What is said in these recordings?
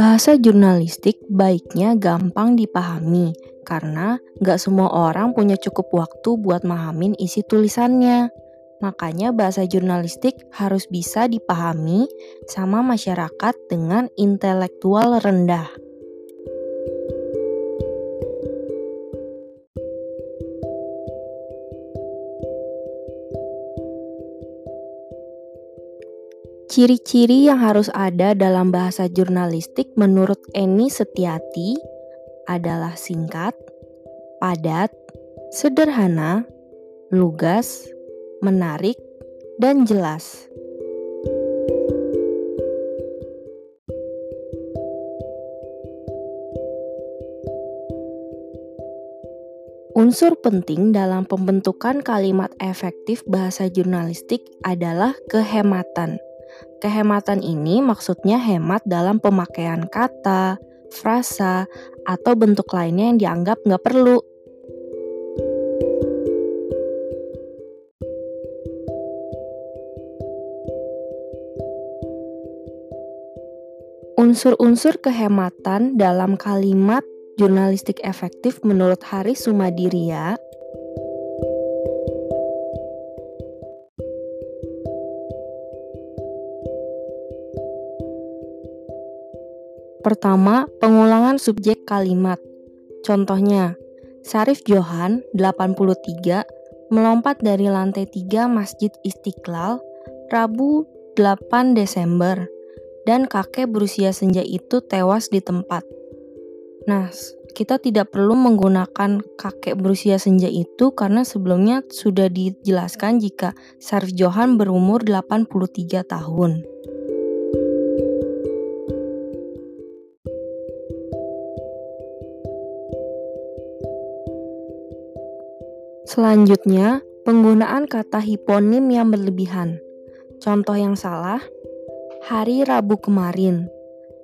Bahasa jurnalistik baiknya gampang dipahami, karena nggak semua orang punya cukup waktu buat mahamin isi tulisannya. Makanya bahasa jurnalistik harus bisa dipahami sama masyarakat dengan intelektual rendah. Ciri-ciri yang harus ada dalam bahasa jurnalistik menurut Eni Setiati adalah singkat, padat, sederhana, lugas, menarik, dan jelas. Unsur penting dalam pembentukan kalimat efektif bahasa jurnalistik adalah kehematan. Kehematan ini maksudnya hemat dalam pemakaian kata, frasa, atau bentuk lainnya yang dianggap nggak perlu. Unsur-unsur kehematan dalam kalimat jurnalistik efektif menurut Haris Sumadiria Pertama, pengulangan subjek kalimat. Contohnya, Sarif Johan, 83, melompat dari lantai 3 Masjid Istiqlal, Rabu 8 Desember, dan kakek berusia senja itu tewas di tempat. Nah, kita tidak perlu menggunakan kakek berusia senja itu karena sebelumnya sudah dijelaskan jika Sarif Johan berumur 83 tahun. Selanjutnya, penggunaan kata hiponim yang berlebihan. Contoh yang salah, hari Rabu kemarin.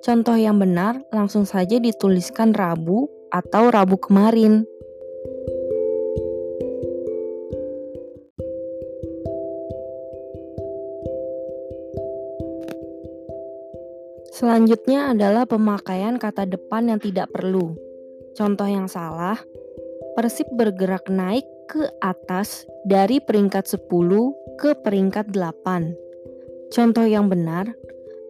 Contoh yang benar langsung saja dituliskan Rabu atau Rabu kemarin. Selanjutnya adalah pemakaian kata depan yang tidak perlu. Contoh yang salah, Persib bergerak naik ke atas dari peringkat 10 ke peringkat 8. Contoh yang benar,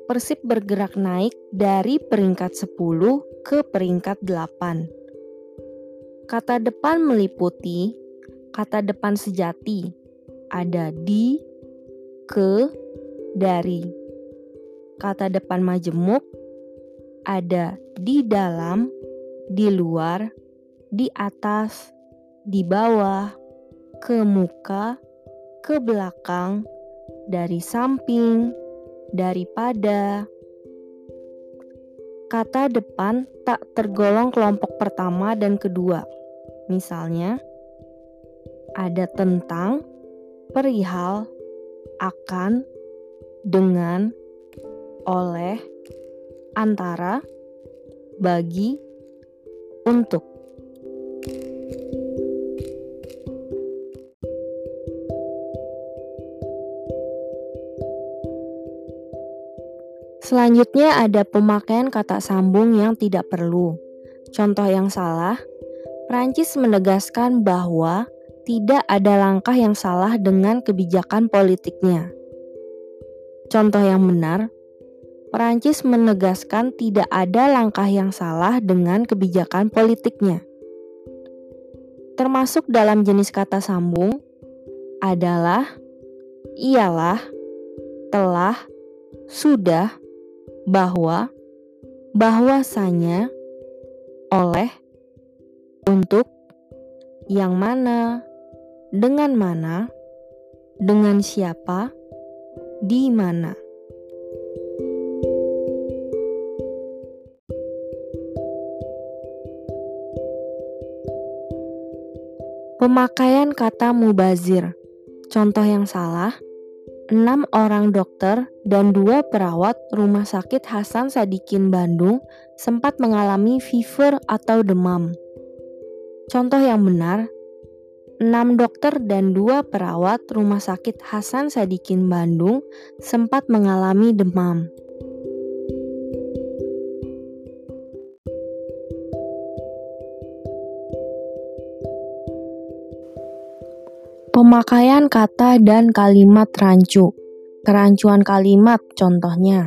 Persib bergerak naik dari peringkat 10 ke peringkat 8. Kata depan meliputi kata depan sejati, ada di, ke, dari. Kata depan majemuk ada di dalam, di luar, di atas, di bawah, ke muka, ke belakang, dari samping, daripada. Kata depan tak tergolong kelompok pertama dan kedua. Misalnya, ada tentang, perihal, akan, dengan, oleh, antara, bagi, untuk. Selanjutnya ada pemakaian kata sambung yang tidak perlu. Contoh yang salah, Prancis menegaskan bahwa tidak ada langkah yang salah dengan kebijakan politiknya. Contoh yang benar, Prancis menegaskan tidak ada langkah yang salah dengan kebijakan politiknya. Termasuk dalam jenis kata sambung adalah ialah, telah, sudah, bahwa, bahwasanya, oleh, untuk, yang mana, dengan mana, dengan siapa, di mana. Pemakaian kata mubazir. Contoh yang salah enam orang dokter dan dua perawat rumah sakit Hasan Sadikin Bandung sempat mengalami fever atau demam. Contoh yang benar, enam dokter dan dua perawat rumah sakit Hasan Sadikin Bandung sempat mengalami demam. Pemakaian kata dan kalimat rancu. Kerancuan kalimat contohnya.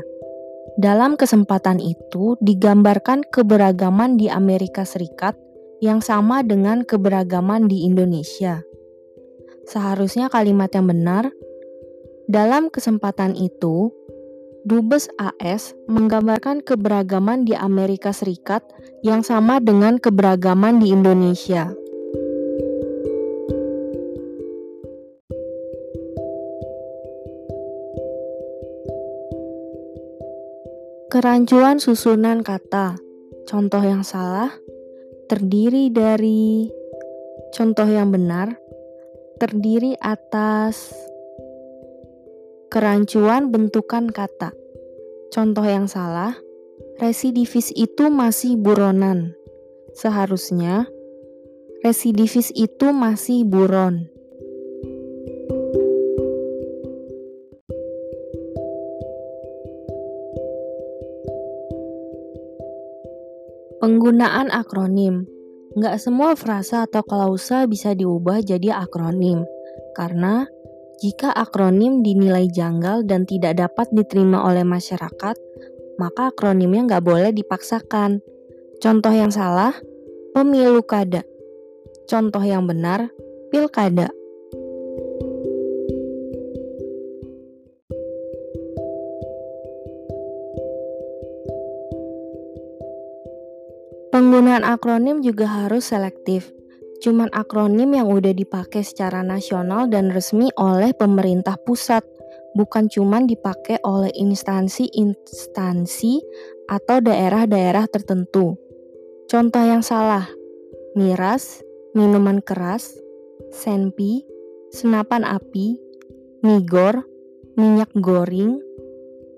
Dalam kesempatan itu digambarkan keberagaman di Amerika Serikat yang sama dengan keberagaman di Indonesia. Seharusnya kalimat yang benar dalam kesempatan itu Dubes AS menggambarkan keberagaman di Amerika Serikat yang sama dengan keberagaman di Indonesia. Kerancuan susunan kata. Contoh yang salah terdiri dari contoh yang benar terdiri atas Kerancuan bentukan kata. Contoh yang salah, residivis itu masih buronan. Seharusnya, residivis itu masih buron. Penggunaan akronim Nggak semua frasa atau klausa bisa diubah jadi akronim, karena jika akronim dinilai janggal dan tidak dapat diterima oleh masyarakat, maka akronimnya nggak boleh dipaksakan. Contoh yang salah, pemilu kada. Contoh yang benar, pilkada. Penggunaan akronim juga harus selektif cuman akronim yang udah dipakai secara nasional dan resmi oleh pemerintah pusat, bukan cuman dipakai oleh instansi-instansi atau daerah-daerah tertentu. Contoh yang salah, miras, minuman keras, senpi, senapan api, migor, minyak goreng,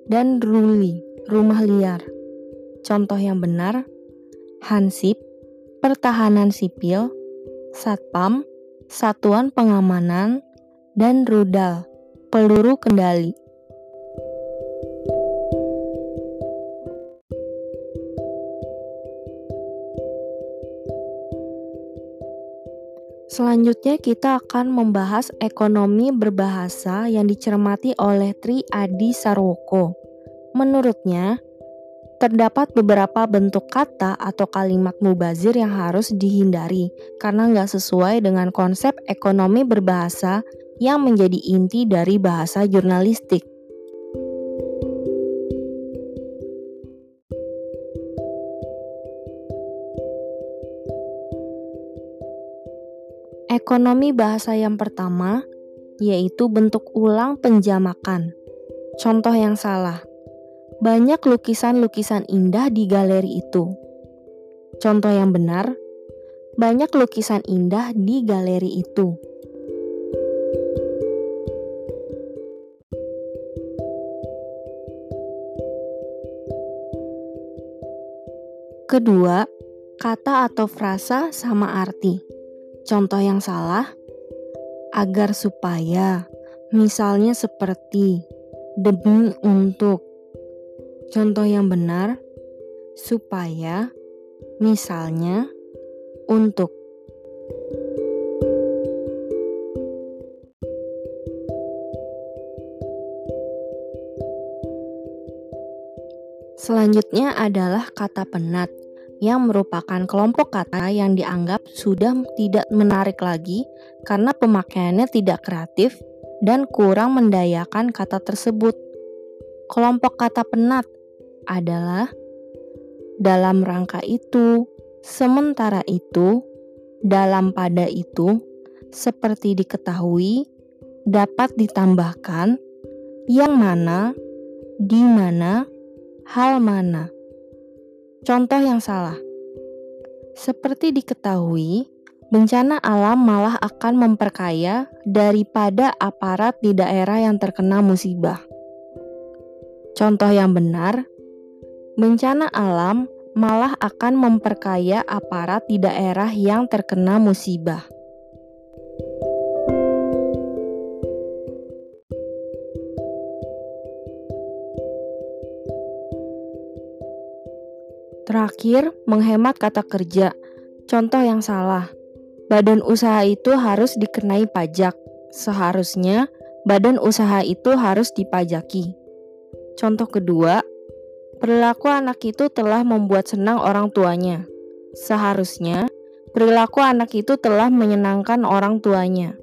dan ruli, rumah liar. Contoh yang benar, hansip, pertahanan sipil, Satpam, Satuan Pengamanan, dan Rudal, peluru kendali. Selanjutnya kita akan membahas ekonomi berbahasa yang dicermati oleh Tri Adi Sarwoko. Menurutnya, Terdapat beberapa bentuk kata atau kalimat mubazir yang harus dihindari karena nggak sesuai dengan konsep ekonomi berbahasa yang menjadi inti dari bahasa jurnalistik. Ekonomi bahasa yang pertama yaitu bentuk ulang penjamakan. Contoh yang salah banyak lukisan-lukisan indah di galeri itu. Contoh yang benar, banyak lukisan indah di galeri itu. Kedua, kata atau frasa sama arti. Contoh yang salah, agar supaya, misalnya seperti demi untuk Contoh yang benar supaya misalnya untuk Selanjutnya adalah kata penat yang merupakan kelompok kata yang dianggap sudah tidak menarik lagi karena pemakaiannya tidak kreatif dan kurang mendayakan kata tersebut. Kelompok kata penat adalah dalam rangka itu, sementara itu, dalam pada itu, seperti diketahui, dapat ditambahkan yang mana, di mana, hal mana. Contoh yang salah. Seperti diketahui, bencana alam malah akan memperkaya daripada aparat di daerah yang terkena musibah. Contoh yang benar, bencana alam malah akan memperkaya aparat di daerah yang terkena musibah. Terakhir, menghemat kata kerja. Contoh yang salah. Badan usaha itu harus dikenai pajak. Seharusnya badan usaha itu harus dipajaki. Contoh kedua, perilaku anak itu telah membuat senang orang tuanya. Seharusnya perilaku anak itu telah menyenangkan orang tuanya.